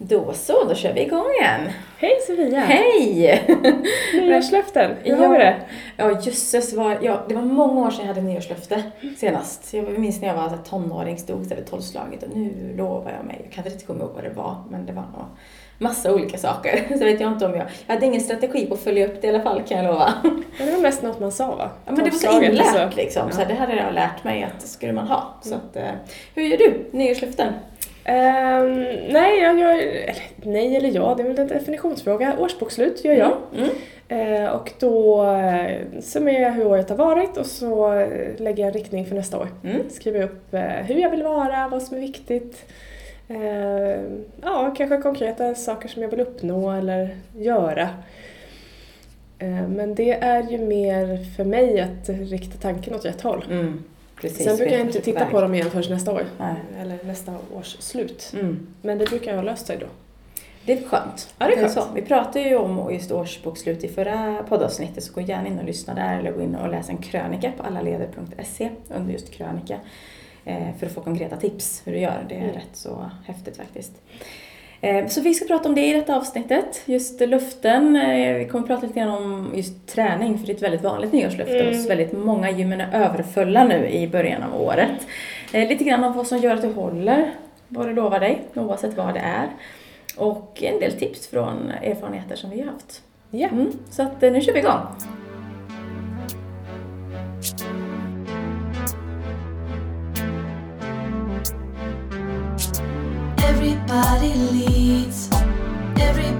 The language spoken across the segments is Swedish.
Då så, då kör vi igång igen. Hej Sofia! Hej! Nyårslöften, hur gör vi det? Ja, jösses, var, ja, det var många år sedan jag hade nyårslöfte senast. Jag minns när jag var tonåring, stod där vid tolvslaget och nu lovar jag mig. Jag kan inte komma ihåg vad det var, men det var nog massa olika saker. Så vet jag inte om jag... Jag hade ingen strategi på att följa upp det i alla fall, kan jag lova. Men det var mest något man sa va? Ja, men det var så inlärt så- liksom. Ja. Så här, det hade jag lärt mig att skulle man ha. Så Mm. att, eh, hur gör du? Nyårslöften? Ehm, nej, jag gör... Eller, nej eller ja, det är väl en definitionsfråga. Årsbokslut gör jag. Mm. Eh, och då eh, summerar jag hur året har varit och så eh, lägger jag en riktning för nästa år. Mm. Skriver upp eh, hur jag vill vara, vad som är viktigt. Eh, ja, kanske konkreta saker som jag vill uppnå eller göra. Eh, men det är ju mer för mig att rikta tanken åt rätt håll. Mm. Precis. Sen brukar jag inte titta väg. på dem igen förrän nästa år. Nej. Eller nästa års slut. Mm. Men det brukar jag ha löst sig då. Det är skönt. Ja, det är skönt. Så. Vi pratade ju om just årsbokslut i förra poddavsnittet så gå gärna in och lyssna där eller gå in och läs en krönika på allaleder.se under just krönika eh, för att få konkreta tips hur du gör. Det är Mm. rätt så häftigt faktiskt. Eh, Så vi ska prata om det i detta avsnittet, just luften. Eh, Vi kommer prata lite grann om just träning, för det är ett väldigt vanligt nyårslöfte Mm. hos väldigt många. Gymmen är överfulla nu i början av året. Eh, Lite grann om vad som gör att du håller vad du lovar dig, oavsett vad det är. Och en del tips från erfarenheter som vi har haft. Ja. Mm, så att nu kör vi igång. Everybody leads.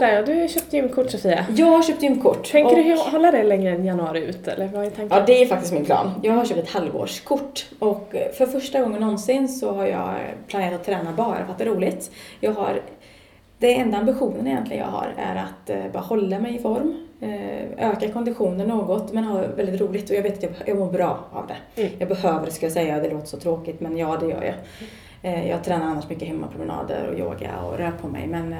Ja, där? Du har ju köpt gymkort Sofia. Jag har köpt gymkort. Tänker och- du hålla det längre än januari ut eller vad är tanken? Ja, det är faktiskt min plan. Jag har köpt ett halvårskort och eh, för första gången någonsin så har jag planerat att träna bara för att det är roligt. Jag har, det enda ambitionen egentligen jag har är att eh, bara hålla mig i form, eh, öka konditionen något men ha väldigt roligt och jag vet att jag, jag mår bra av det. Mm. Jag behöver det ska jag säga, det låter så tråkigt men ja det gör jag. Eh, jag tränar annars mycket hemmapromenader och yoga och rör på mig men eh,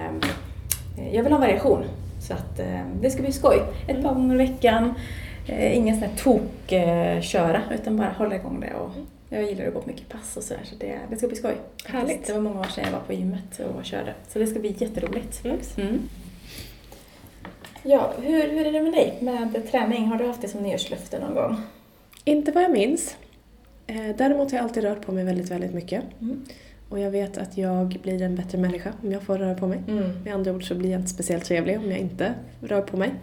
jag vill ha variation. Så att eh, det ska bli skoj. Ett par gånger i veckan. Eh, ingen sån här tok-köra utan bara hålla igång det. Och jag gillar att gå på mycket pass och sådär så det, det ska bli skoj. Härligt. Det var många år sedan jag var på gymmet och körde. Så det ska bli jätteroligt. Mm. Mm. Ja, hur, hur är det med dig med träning? Har du haft det som nyårslöfte någon gång? Inte vad jag minns. Eh, Däremot har jag alltid rört på mig väldigt, väldigt mycket. Mm. Och jag vet att jag blir en bättre människa om jag får röra på mig. Mm. Med andra ord så blir jag inte speciellt trevlig om jag inte rör på mig.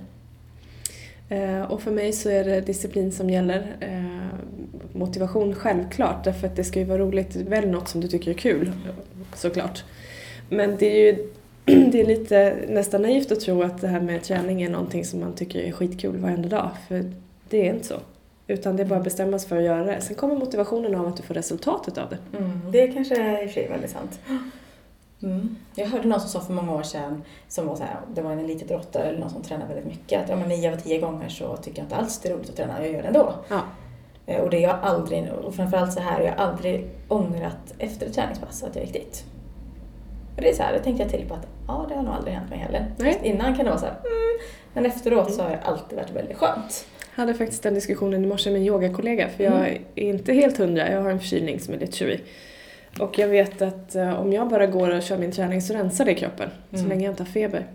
Eh, Och för mig så är det disciplin som gäller. Eh, Motivation självklart, därför att det ska ju vara roligt. Välj något som du tycker är kul, såklart. Men det är ju det är lite nästan naivt att tro att det här med träning är någonting som man tycker är skitkul varenda dag, för det är inte så. Utan det är bara att bestämma sig för att göra det. Sen kommer motivationen av att du får resultatet av det. Mm, det kanske är i och för sig väldigt sant. Mm. Jag hörde någon som sa för många år sedan, som var så här, det var en elitidrottare eller någon som tränar väldigt mycket, att ja, men nio av tio gånger så tycker jag inte alls det är roligt att träna, jag gör det ändå. Ja. Eh, Och det jag aldrig, och framförallt så här, jag har aldrig ångrat efter ett träningspass att jag gick dit. Och det är så här, det tänkte jag till på att ja, det har nog aldrig hänt mig heller. Nej. Just Innan kan det vara så här, mm, men efteråt så har det alltid varit väldigt skönt. Jag hade faktiskt den diskussionen i morse med en yogakollega för jag Mm. är inte helt hundra, jag har en förkylning som är lite tjurig. Och jag vet att eh, om jag bara går och kör min träning så rensar det kroppen, så Mm. länge jag inte har feber.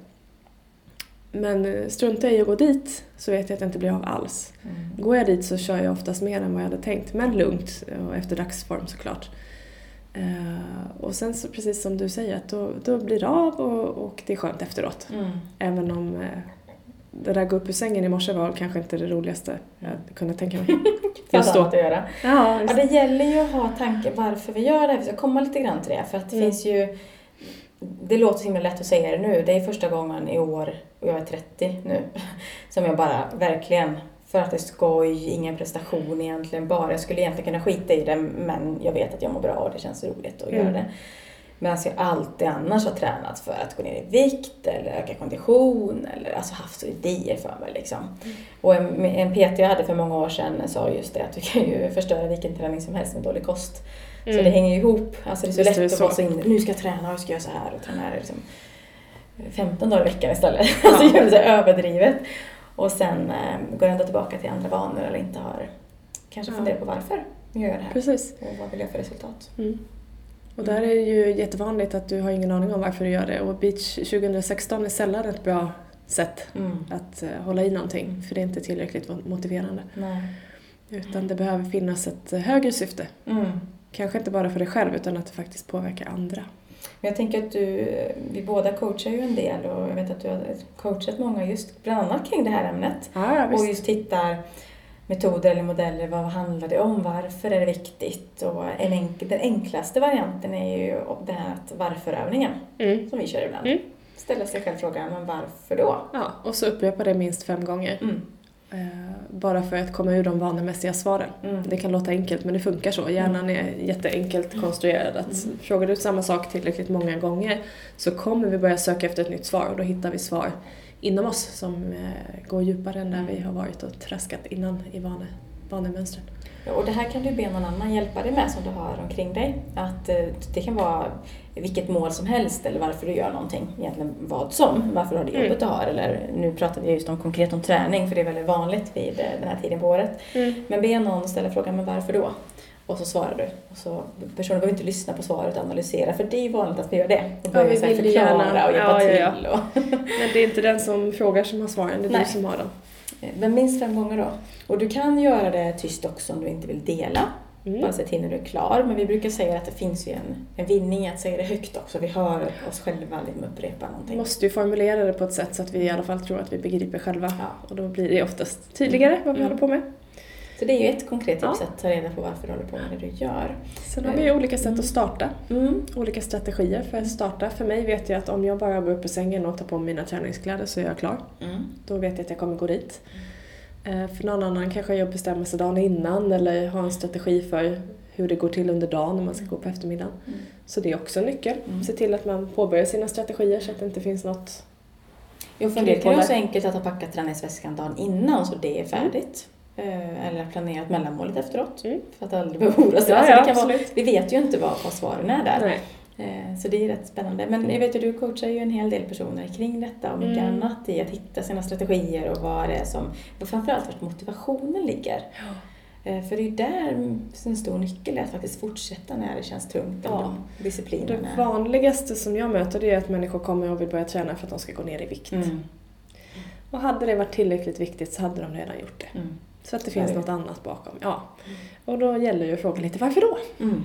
Men eh, struntar jag i att gå dit så vet jag att jag inte blir av alls. Går jag dit så kör jag oftast mer än vad jag hade tänkt, men lugnt och efter dagsform såklart. Eh, och sen så precis som du säger, att då, då blir det av och, och det är skönt efteråt. Mm. Även om eh, det där gå upp ur sängen i morse var kanske inte det roligaste jag kunde tänka mig. Just då. att göra. Ja, Ja, det gäller ju att ha tanke varför vi gör det här. Vi ska komma lite grann till det. För att det Mm. finns ju... Det låter så himla lätt att säga det nu. Det är första gången i år, och jag är 30 nu, som jag bara verkligen för att det är skoj, ingen prestation egentligen bara. Jag skulle egentligen kunna skita i det men jag vet att jag mår bra och det känns roligt att Mm. göra det. Medan jag alltid annars har tränat för att gå ner i vikt eller öka kondition eller alltså haft idéer för mig liksom. Mm. Och en, en PT jag hade för många år sedan sa just det att du kan ju förstöra vilken träning som helst med dålig kost. Så Mm. det hänger ju ihop. Alltså det är så är lätt att vara så. så inne. Nu ska jag träna och jag ska göra så här och träna liksom 15 dagar i veckan istället. alltså gör det så här överdrivet. Och sen eh, går jag ändå tillbaka till andra vanor eller inte har kanske Ja. funderat på varför jag gör det här. Precis. Och vad vill jag för resultat? Mm. Och där är det ju jättevanligt att du har ingen aning om varför du gör det och Beach 2016 är sällan ett bra sätt Mm. att eh, hålla i någonting för det är inte tillräckligt motiverande. Nej. Utan det behöver finnas ett eh, högre syfte. Mm. Kanske inte bara för dig själv utan att det faktiskt påverkar andra. Men jag tänker att du, vi båda coachar ju en del och jag vet att du har coachat många just bland annat kring det här ämnet. Ja, Och just tittar metoder eller modeller, vad handlar det om, varför är det viktigt? Och en enk, den enklaste varianten är ju det här att varför-övningen Mm. som vi kör ibland. Mm. Ställa sig själv frågan, men varför då? Ja, och så upprepa det minst fem gånger. Mm. Eh, bara för att komma ur de vanemässiga svaren. Mm. Det kan låta enkelt men det funkar så. Hjärnan är jätteenkelt konstruerad. Att Mm. Frågar du samma sak tillräckligt många gånger så kommer vi börja söka efter ett nytt svar och då hittar vi svar inom oss som eh, går djupare än där Mm. vi har varit och traskat innan i vane, vanemönstren. Ja, Och det här kan du be någon annan hjälpa dig med som du har omkring dig. Att eh, det kan vara vilket mål som helst eller varför du gör någonting. Egentligen vad som. Varför du har det Mm. jobbet du har. Eller nu pratar vi just om konkret om träning för det är väldigt vanligt vid eh, den här tiden på året. Men be någon ställa frågan, men varför då? Och så svarar du. Och så, personen behöver inte lyssna på svaret och analysera för det är ju vanligt att vi gör det. Och Ja, vi vill förklara gärna- och hjälpa ja, ja, till. Och, Men det är inte den som frågar som har svaren, det är Nej. du som har dem. men minst fem gånger då. Och du kan göra det tyst också om du inte vill dela. Mm. Bara se till när du är klar. Men vi brukar säga att det finns ju en, en vinning i att säga det högt också. Vi hör oss själva liksom upprepa Vi någonting. måste ju formulera det på ett sätt så att vi i alla fall tror att vi begriper själva. Ja. Och då blir det oftast tydligare vad vi Mm. håller på med. Så det är ju ett konkret tips Ja. att ta reda på varför du håller på med det du gör. Sen har vi ju olika sätt att starta. Mm. olika strategier för att starta. För mig vet jag att om jag bara går upp ur sängen och tar på mig mina träningskläder så är jag klar. Mm. Då vet jag att jag kommer gå dit. Eh, För någon annan kanske jag bestämmer sig dagen innan eller har en strategi för hur det går till under dagen när man ska gå på eftermiddagen. Mm. Så det är också en nyckel. Mm. Se till att man påbörjar sina strategier så att det inte finns något... Jo, för kan det Kryphål vara så enkelt att ha packat träningsväskan dagen innan så det är färdigt. Eh, Eller planerat mellanmålet efteråt. Mm. För att aldrig behöva oroa sig. Ja, Alltså, ja, det vara, vi vet ju inte vad, vad svaren är där. Nej. Eh, Så det är rätt spännande. Men jag vet ju du coachar ju en hel del personer kring detta och mycket Mm. annat i att hitta sina strategier och vad det är som, och framförallt vart motivationen ligger. Eh, För det är ju där en stor nyckel är att faktiskt fortsätta när det känns tungt. Ja. Det disciplinen är... vanligaste som jag möter det är att människor kommer och vill börja träna för att de ska gå ner i vikt. Mm. Och hade det varit tillräckligt viktigt så hade de redan gjort det. Mm. Så att det finns något annat bakom. Ja. Och då gäller ju att fråga lite varför då? Mm.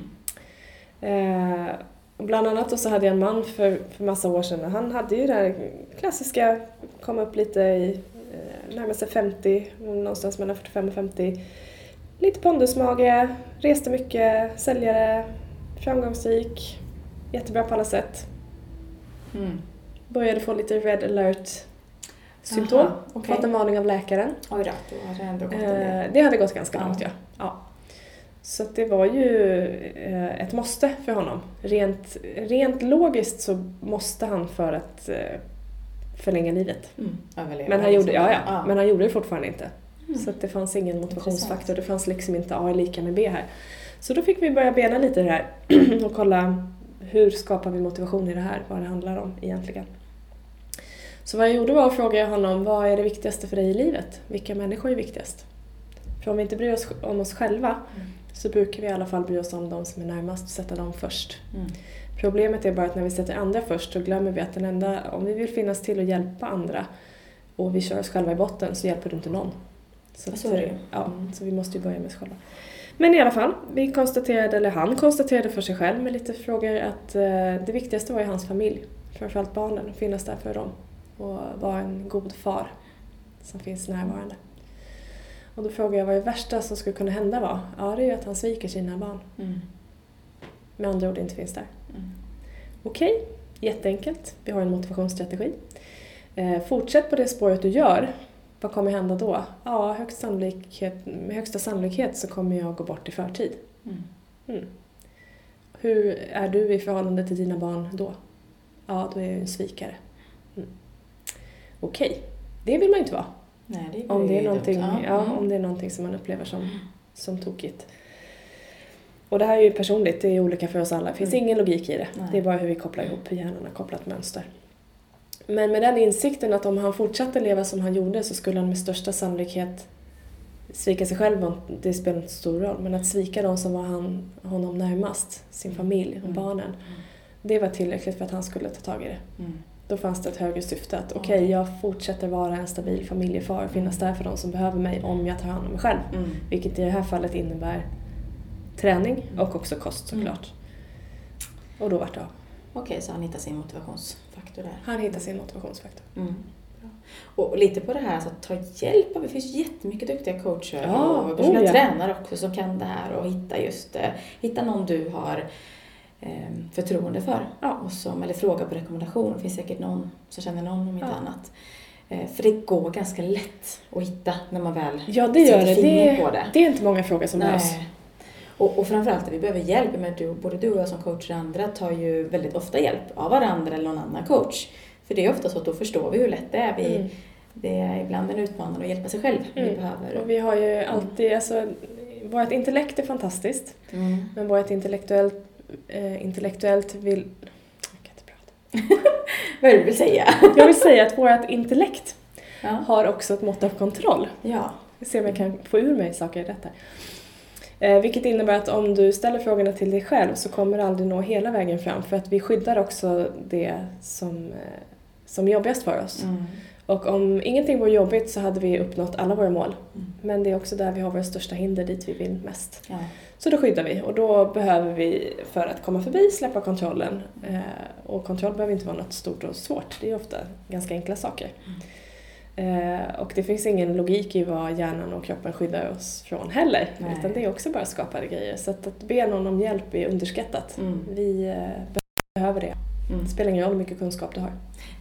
Eh, bland annat så hade jag en man för, för massa år sedan och han hade ju det här klassiska, kom upp lite i eh, närmare sig 50, någonstans mellan 45 och 50. Lite pondusmage, reste mycket, säljare, framgångsrik, jättebra på alla sätt. Mm. Började få lite red alert symptom. Aha, okej. Fått en varning av läkaren. Oj då, det ändå gått en del. Eh, det hade gått ganska Ja. långt ja. ja. Så det var ju eh, ett måste för honom. Rent, rent logiskt så måste han för att eh, förlänga livet. Mm. Men han, gjorde, liksom. ja, ja, men han gjorde det fortfarande inte. Mm. Så det fanns ingen motivationsfaktor. Det fanns liksom inte A är lika med B här. Så då fick vi börja bena lite i det här och kolla hur skapar vi motivation i det här? Vad det handlar om egentligen. Så vad jag gjorde var att fråga honom vad är det viktigaste för dig i livet? Vilka människor är viktigast? För om vi inte bryr oss om oss själva Mm. så brukar vi i alla fall bry oss om de som är närmast och sätta dem först. Mm. Problemet är bara att när vi sätter andra först så glömmer vi att den enda, om vi vill finnas till och hjälpa andra och vi kör oss själva i botten så hjälper du inte någon. Så, så är det ju. Ja, Mm. så vi måste ju börja med oss själva. Men i alla fall, vi konstaterade, eller han konstaterade för sig själv med lite frågor att eh, det viktigaste var ju hans familj. Framförallt barnen, finnas där för dem och vara en god far som finns närvarande. Och då frågade jag vad det värsta som skulle kunna hända var. Ja, det är ju att han sviker sina barn. Mm. Med andra ord inte finns där. Mm. Okej, jätteenkelt. Vi har en motivationsstrategi. Eh, fortsätt på det spåret du gör. vad kommer hända då? Ja, högst sannolikhet, med högsta sannolikhet så kommer jag gå bort i förtid. Mm. Mm. Hur är du i förhållande till dina barn då? Ja, då är jag en svikare. Mm. Okej, det vill man ju inte vara. Nej, det Om det, är någonting, dumt. ja, mm. om det är någonting som man upplever som, som tokigt. Och det här är ju personligt, det är olika för oss alla. Det finns Mm. ingen logik i det. Nej. Det är bara hur vi kopplar ihop, hur hjärnan har kopplat mönster. Men med den insikten att om han fortsatte leva som han gjorde så skulle han med största sannolikhet svika sig själv, det spelar inte stor roll, men att svika de som var han, honom närmast, sin familj och Mm. barnen, det var tillräckligt för att han skulle ta tag i det. Mm. Då fanns det ett högre syfte att okej, Okej. jag fortsätter vara en stabil familjefar och finnas där för de som behöver mig om jag tar hand om mig själv. Mm. Vilket i det här fallet innebär träning och också kost Mm. såklart. Och då vart det av. Okej, så han hittar sin motivationsfaktor där. Han hittar sin motivationsfaktor. Mm. Och lite på det här, alltså, ta hjälp av, det finns jättemycket duktiga coacher Ja, och personliga oh ja. tränare också som kan det här och hitta just, eh, hitta någon du har förtroende för. Ja. Och som, eller fråga på rekommendation, det finns säkert någon som känner någon om inte Ja. annat. Eh, för det går ganska lätt att hitta när man väl Ja, det gör det. Det, på det. det är inte många frågor som behövs. Och, och framförallt att vi behöver hjälp, men du, både du och jag som coacher och andra tar ju väldigt ofta hjälp av varandra eller någon annan coach. För det är ofta så att då förstår vi hur lätt det är. Vi, Mm. Det är ibland en utmaning att hjälpa sig själv. Vi Mm. behöver... Och vi har ju alltid, alltså, vårt intellekt är fantastiskt. Mm. Men vårt intellektuellt, eh, intellektuellt vill... Jag kan inte prata. Vad är det du vill säga? Jag vill säga att vårt intellekt Ja. har också ett mått av kontroll. ja. Jag ser om jag kan få ur mig saker i detta. Eh, vilket innebär att om du ställer frågorna till dig själv så kommer du aldrig nå hela vägen fram för att vi skyddar också det som, eh, som är jobbigast för oss. Mm. Och om ingenting vore jobbigt så hade vi uppnått alla våra mål. Mm. Men det är också där vi har våra största hinder dit vi vill mest. Ja. Så då skyddar vi och då behöver vi för att komma förbi släppa kontrollen. Eh, och kontroll behöver inte vara något stort och svårt, det är ofta ganska enkla saker. Eh, och det finns ingen logik i vad hjärnan och kroppen skyddar oss från heller. Nej. Utan det är också bara skapade grejer. Så att, att be någon om hjälp är underskattat. Mm. Vi eh, behöver det. Mm. Det spelar ingen roll hur mycket kunskap du har.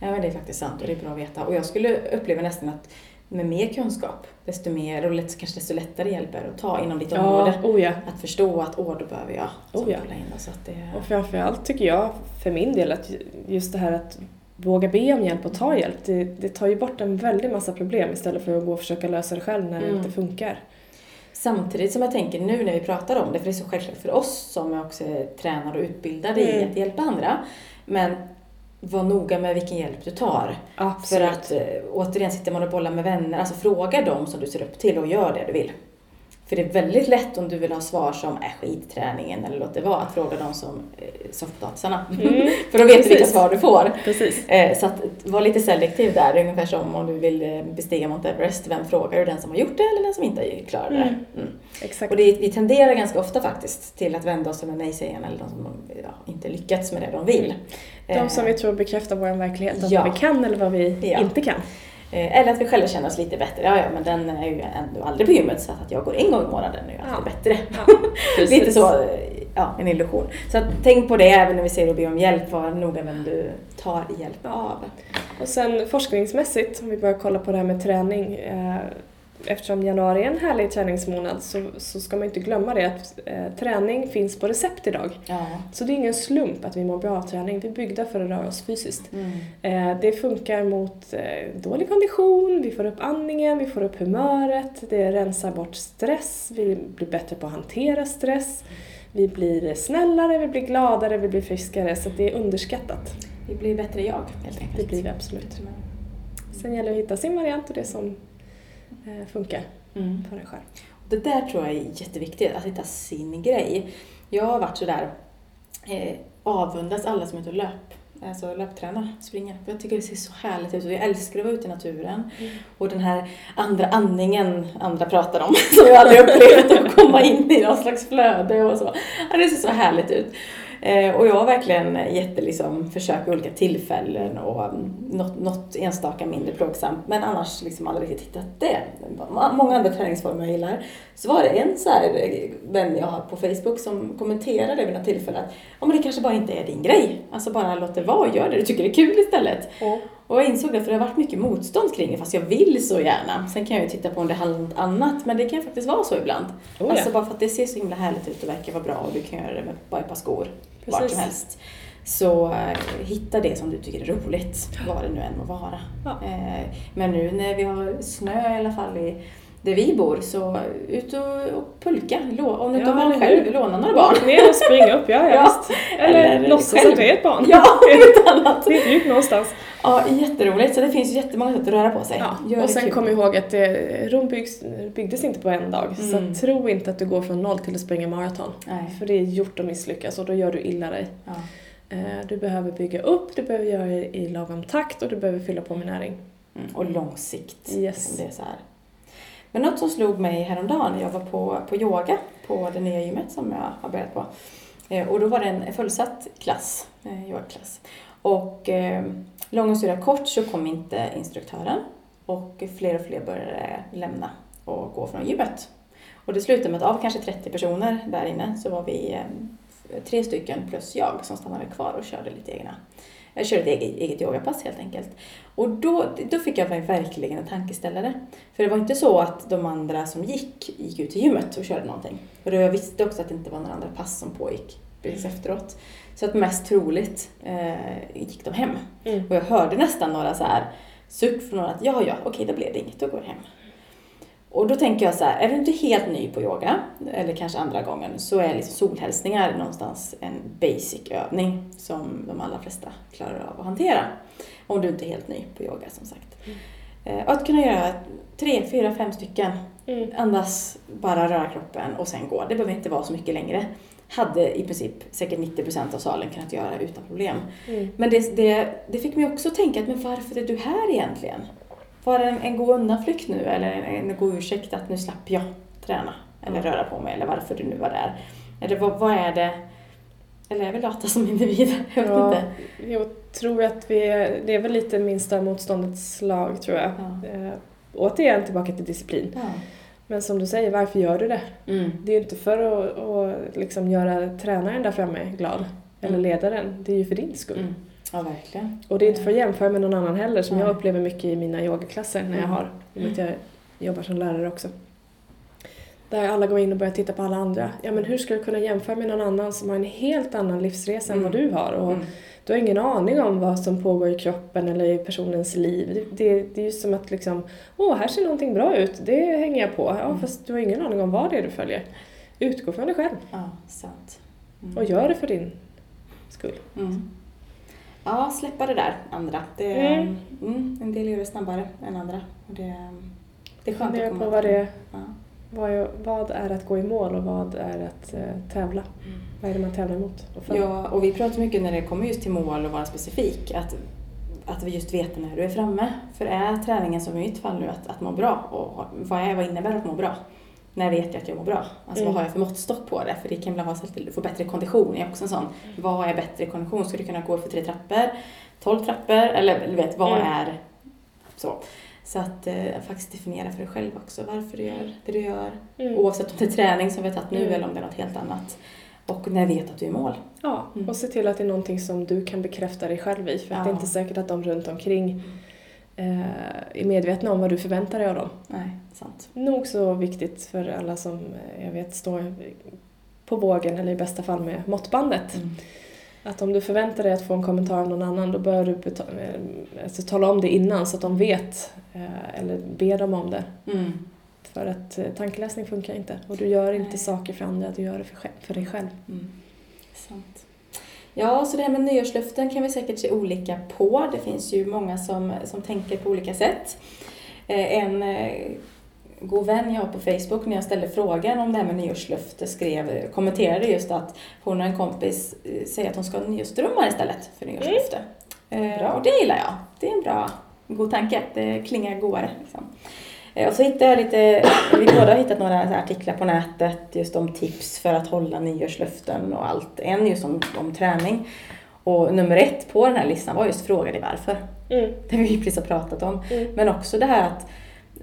ja, men det är faktiskt sant och det är bra att veta. Och jag skulle uppleva nästan att med mer kunskap, desto mer och lätt, kanske desto lättare hjälp är det att ta inom ditt område. oh ja. Att förstå att åh, då behöver jag Oh, ja. in det. Så att det, Och framförallt tycker jag för min del att just det här att våga be om hjälp och ta hjälp, det, det tar ju bort en väldig massa problem istället för att gå och försöka lösa det själv när det Mm. inte funkar. Samtidigt som jag tänker nu när vi pratar om det, för det är så självklart för oss som också är tränade och utbildade i Mm. att hjälpa andra. Men var noga med vilken hjälp du tar. Absolut. För att eh, återigen, sitter man och bollar med vänner, alltså fråga dem som du ser upp till och gör det du vill. För det är väldigt lätt om du vill ha svar som är skit i träningen eller låt det vara, att fråga dem som eh, soffpotatisarna. Mm. För då vet du vilka svar du får. Precis. Eh, Så att var lite selektiv där, ungefär som om du vill eh, bestiga Mount Everest. Vem frågar du? Den som har gjort det eller den som inte har klarat det? Mm. Mm. Exakt. Och det, vi tenderar ganska ofta faktiskt till att vända oss till de nej-sägarna eller de som ja, inte lyckats med det de vill. De som Eh, vi tror bekräftar vår verklighet, Ja. vad vi kan eller vad vi Ja. inte kan. Eh, Eller att vi själva känner oss lite bättre. Ja, ja, men den är ju ändå aldrig på gymmet så att jag går en gång i månaden är ju alltid bättre. Precis. Lite så, eh, ja, en illusion. Så att, tänk på det även när vi säger att be om hjälp. Var noga vem du tar hjälp av. Och sen forskningsmässigt, om vi börjar kolla på det här med träning. Eh, eftersom januari är en härlig träningsmånad så, så ska man inte glömma det att eh, träning finns på recept idag. Ja. Så det är ingen slump att vi mår bra av träning. Vi är byggda för att röra oss fysiskt. Mm. Eh, det funkar mot eh, dålig kondition, vi får upp andningen, vi får upp humöret, det rensar bort stress, vi blir bättre på att hantera stress, vi blir snällare, vi blir gladare, vi blir friskare. Så det är underskattat. Vi blir bättre jag helt enkelt. Det blir vi absolut. Sen gäller det att hitta sin variant och det som funkar Mm. för en själv. Det där tror jag är jätteviktigt, att hitta sin grej. Jag har varit sådär, eh, avundas alla som är ute och löp, alltså löptränar, springer. Jag tycker det ser så härligt ut och jag älskar att vara ute i naturen. Och den här andra andningen andra pratar om, som jag aldrig upplevt, att komma in i någon slags flöde och så. Ja, det ser så härligt ut. Eh, och jag har verkligen jätte, liksom, försökt vid olika tillfällen och något, något enstaka mindre plågsamt, men annars liksom aldrig riktigt hittat det. Många andra träningsformer jag gillar. Så var det en så här eh, vän jag har på Facebook som kommenterade vid något tillfälle att ja, men det kanske bara inte är din grej. Alltså bara låt det vara och gör det du tycker är kul istället. och jag insåg det för det har varit mycket motstånd kring det fast jag vill så gärna. Sen kan jag ju titta på om det handlar om något annat men det kan ju faktiskt vara så ibland. Oh, ja. Alltså bara för att det ser så himla härligt ut och verkar vara bra och du kan göra det med bara ett par skor vart Precis. som helst. Så eh, hitta det som du tycker är roligt, vad det nu än må vara. Ja. Eh, men nu när vi har snö i alla fall i där vi bor så ut och, och pulka. Lå, om du inte Ja, har barn själv, låna några barn. Åk ner och spring upp, ja, ja, Ja. visst. Eller, Eller låtsas själv. att det är ett barn. Ja, ett annat. Det är djupt någonstans. Ja, jätteroligt. Så det finns ju jättemånga sätt att röra på sig. Ja. Gör Och sen kul. kom ihåg att det, Rom byggs, byggdes inte på en dag. Mm. Så tro inte att du går från noll till att springa maraton. För det är gjort att misslyckas och då gör du illa dig. Ja. Eh, Du behöver bygga upp, du behöver göra det i lagom takt och du behöver fylla på med näring. Mm, och lång sikt. Yes. Det är så här. Men något som slog mig häromdagen när jag var på, på yoga på det nya gymmet som jag har börjat på. Eh, och då var det en fullsatt klass, eh, yogaklass. Och eh, lång historia kort så kom inte instruktören och fler och fler började lämna och gå från gymmet. Och det slutade med att av kanske 30 personer där inne så var vi eh, tre stycken plus jag som stannade kvar och körde lite egna jag körde ett eget, eget yogapass helt enkelt. Och då, då fick jag verkligen en tankeställare. För det var inte så att de andra som gick, gick ut till gymmet och körde någonting. Och då jag visste också att det inte var några andra pass som pågick precis efteråt. Så att mest troligt eh, gick de hem. Mm. Och jag hörde nästan några så här suck från några att ja, ja, okej, då blev det inget, då går jag hem. Och då tänker jag så här, är du inte helt ny på yoga, eller kanske andra gången, så är liksom solhälsningar någonstans en basic övning som de allra flesta klarar av att hantera. Om du inte är helt ny på yoga som sagt. Eh, Att kunna göra tre, fyra, fem stycken, Mm. andas, bara röra kroppen och sen gå. Det behöver inte vara så mycket längre. Hade i princip säkert 90% av salen kunnat göra utan problem. Mm. Men det, det, det fick mig också tänka, att, men varför är du här egentligen? Var det en, en god undanflykt nu eller en, en god ursäkt att nu slapp jag träna eller Ja. röra på mig eller varför du nu var där? Eller vad, vad är det? Eller är vi lata som individer? Jag vet Ja, inte. jag tror att vi, det är väl lite minsta motståndets lag tror jag. Ja. Eh, återigen tillbaka till disciplin. Ja. Men som du säger, varför gör du det? Mm. Det är ju inte för att, att liksom göra tränaren där framme glad. Eller Mm. ledaren. Det är ju för din skull. Mm. Ja, verkligen. Och det är inte för att jämföra med någon annan heller som Nej. jag upplever mycket i mina yogaklasser när jag Mm. har. I att jag jobbar som lärare också. Där alla går in och börjar titta på alla andra. Ja men hur ska du kunna jämföra med någon annan som har en helt annan livsresa än Mm. vad du har? Och Mm. du har ingen aning om vad som pågår i kroppen eller i personens liv. Det, det, det är ju som att liksom, åh här ser någonting bra ut, det hänger jag på. Ja Mm. fast du har ingen aning om vad det är du följer. Utgå från dig själv Ja, sant. Mm. och gör det för din skull. Mm. Ja, släppa det där andra. Det, Mm. mm. en del gör det snabbare än andra. Det, det är skönt att komma på vad det Ja. Vad är, vad är att gå i mål och vad är att eh, tävla? Vad är det man tävlar emot? Och? Ja, och vi pratar mycket när det kommer just till mål och vara specifik, att, att vi just vet när du är framme. För är träningen som i mitt fall nu att, att må bra, och vad, är, vad innebär att må bra? När vet jag att jag mår bra? Alltså Mm. vad har jag för måttstock på det? För det kan ibland vara så att du får bättre kondition, är också en sån. Vad är bättre kondition? Ska du kunna gå för tre trappor? Tolv trappor? Eller du vet, vad Mm. är så? Så att eh, faktiskt definiera för dig själv också varför du gör det du gör. Mm. Oavsett om det är träning som vi har tagit nu Mm. eller om det är något helt annat. Och när vet att du är i mål. Ja, Mm. och se till att det är någonting som du kan bekräfta dig själv i. För att det är Ja. inte säkert att de runt omkring är medvetna om vad du förväntar dig av dem. Nej, sant. Nog så viktigt för alla som eh, jag vet står på vågen eller i bästa fall med måttbandet. Mm. Att om du förväntar dig att få en kommentar av någon annan då bör du eh, alltså, tala om det innan så att de vet eh, eller be dem om det. Mm. För att eh, tankeläsning funkar inte och du gör inte Nej. saker för andra, du gör det för, för dig själv. Mm. Sant. Ja, så det här med nyårslöften kan vi säkert se olika på. Det finns ju många som, som tänker på olika sätt. Eh, En eh, god vän jag har på Facebook, när jag ställde frågan om det här med nyårslöfte, skrev, kommenterade just att hon och en kompis eh, säger att hon ska ha nyårsdrömmar istället för nyårslöfte. Eh, Bra. Och det gillar jag. Det är en bra, god tanke. Det klingar godare. Liksom. Eh, Och så hittade jag lite, vi båda har hittat några artiklar på nätet just om tips för att hålla nyårslöften och allt. En just om, om träning. Och nummer ett på den här listan var just fråga dig varför. Mm. Det vi precis har pratat om. Mm. Men också det här att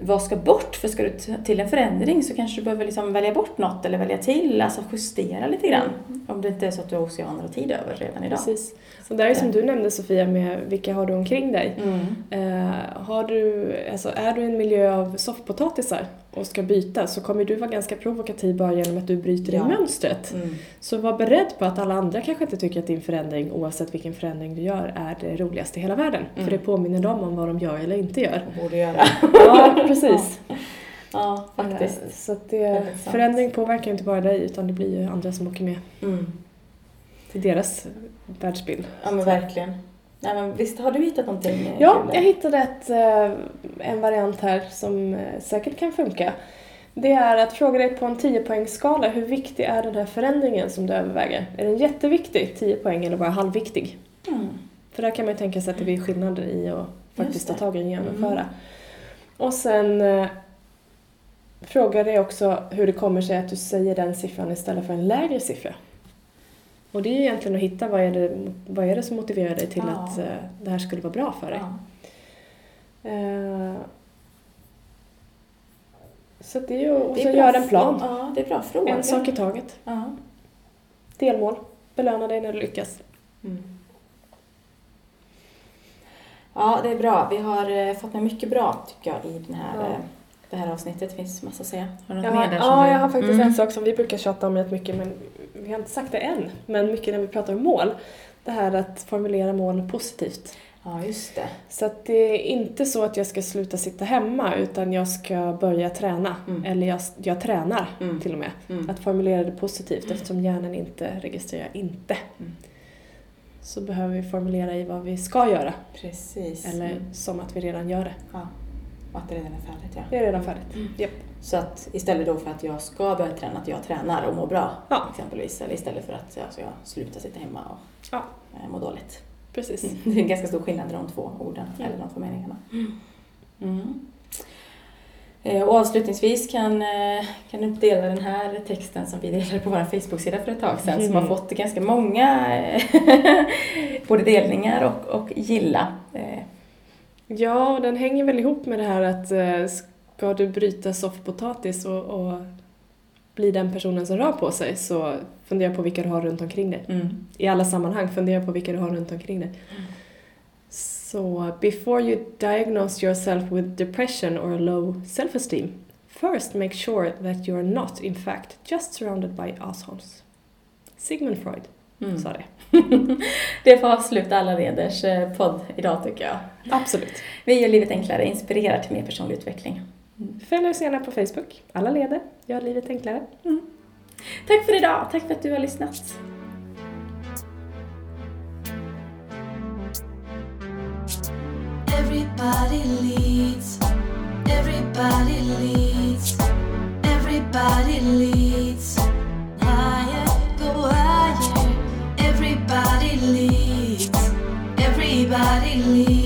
vad ska bort? För ska du till en förändring så kanske du behöver liksom välja bort något eller välja till, alltså justera lite grann. Om det inte är så att du också har andra tid över redan idag. Precis. Och där är som du nämnde Sofia med vilka har du omkring dig. Mm. Eh, har du, alltså är du i en miljö av soffpotatisar och ska byta så kommer du vara ganska provokativ bara genom att du bryter Ja. i mönstret. Mm. Så var beredd på att alla andra kanske inte tycker att din förändring, oavsett vilken förändring du gör, är det roligaste i hela världen. Mm. För det påminner dem om vad de gör eller inte gör. Och borde göra. Ja, precis. Ja, faktiskt. Eh, Så det, sant. förändring påverkar inte bara dig utan det blir ju andra som åker med Mm. Till deras världsbild. Ja men verkligen. Nej, men visst har du hittat någonting eh, Ja, jag hittade ett, eh, en variant här som eh, säkert kan funka. Det är att fråga dig på en 10-poängsskala hur viktig är den här förändringen som du överväger? Är den jätteviktig, 10 poäng, eller bara halvviktig? Mm. För där kan man ju tänka sig att det blir skillnader i att faktiskt ta tag i och genomföra. Mm. Och sen eh, fråga dig också hur det kommer sig att du säger den siffran istället för en lägre siffra. Och det är ju egentligen att hitta vad är det, vad är det som motiverar dig till Ja. att eh, det här skulle vara bra för dig. Ja. Eh, så det är ju och Det är så bra gör en plan. Ja, det är bra fråga. En sak i taget. Ja. Delmål. Belöna dig när du lyckas. Mm. Ja, det är bra. Vi har eh, fått med mycket bra tycker jag i den här, Ja. det här avsnittet. Det finns massa att säga. Har du något Jag mer där ja, jag har faktiskt Mm. en sak som vi brukar tjata om rätt mycket men vi har inte sagt det än. Men mycket när vi pratar om mål. Det här att formulera mål positivt. Ja, just det. Så att det är inte så att jag ska sluta sitta hemma utan jag ska börja träna. Mm. Eller jag, jag tränar Mm. till och med. Mm. Att formulera det positivt eftersom hjärnan inte registrerar inte. Mm. Så behöver vi formulera i vad vi ska göra. Precis. Eller Mm. som att vi redan gör det. Ja. Och att det redan är färdigt, ja. Det är redan färdigt. Mm. Japp. Så att istället då för att jag ska börja träna, att jag tränar och mår bra Ja. exempelvis. Eller istället för att jag ska sluta sitta hemma och Ja. eh, må dåligt. Precis. Det är en ganska stor skillnad i de två orden, Ja. eller de två meningarna. Mm. Eh, Och avslutningsvis kan, eh, kan du dela den här texten som vi delade på vår Facebook-sida för ett tag sedan som har Mm. fått ganska många både delningar och, och gilla. Ja, den hänger väl ihop med det här att eh, ska du bryta soffpotatis och, och bli den personen som rör på sig så fundera på vilka du har runt omkring dig. Mm. I alla sammanhang, fundera på vilka du har runt omkring dig. Så before you diagnose yourself with depression or low self-esteem, first make sure that you are not in fact just surrounded by assholes. Sigmund Freud Mm. sa det. Det får avsluta alla leders eh, podd idag tycker jag. Absolut. Vi gör livet enklare, inspirerar till mer personlig utveckling. Följ oss gärna på Facebook. Alla leder gör livet enklare. Tack för idag, tack för att du har lyssnat. Everybody leads. Everybody leads. Everybody leads. Higher, go higher. Everybody leads. Everybody leads.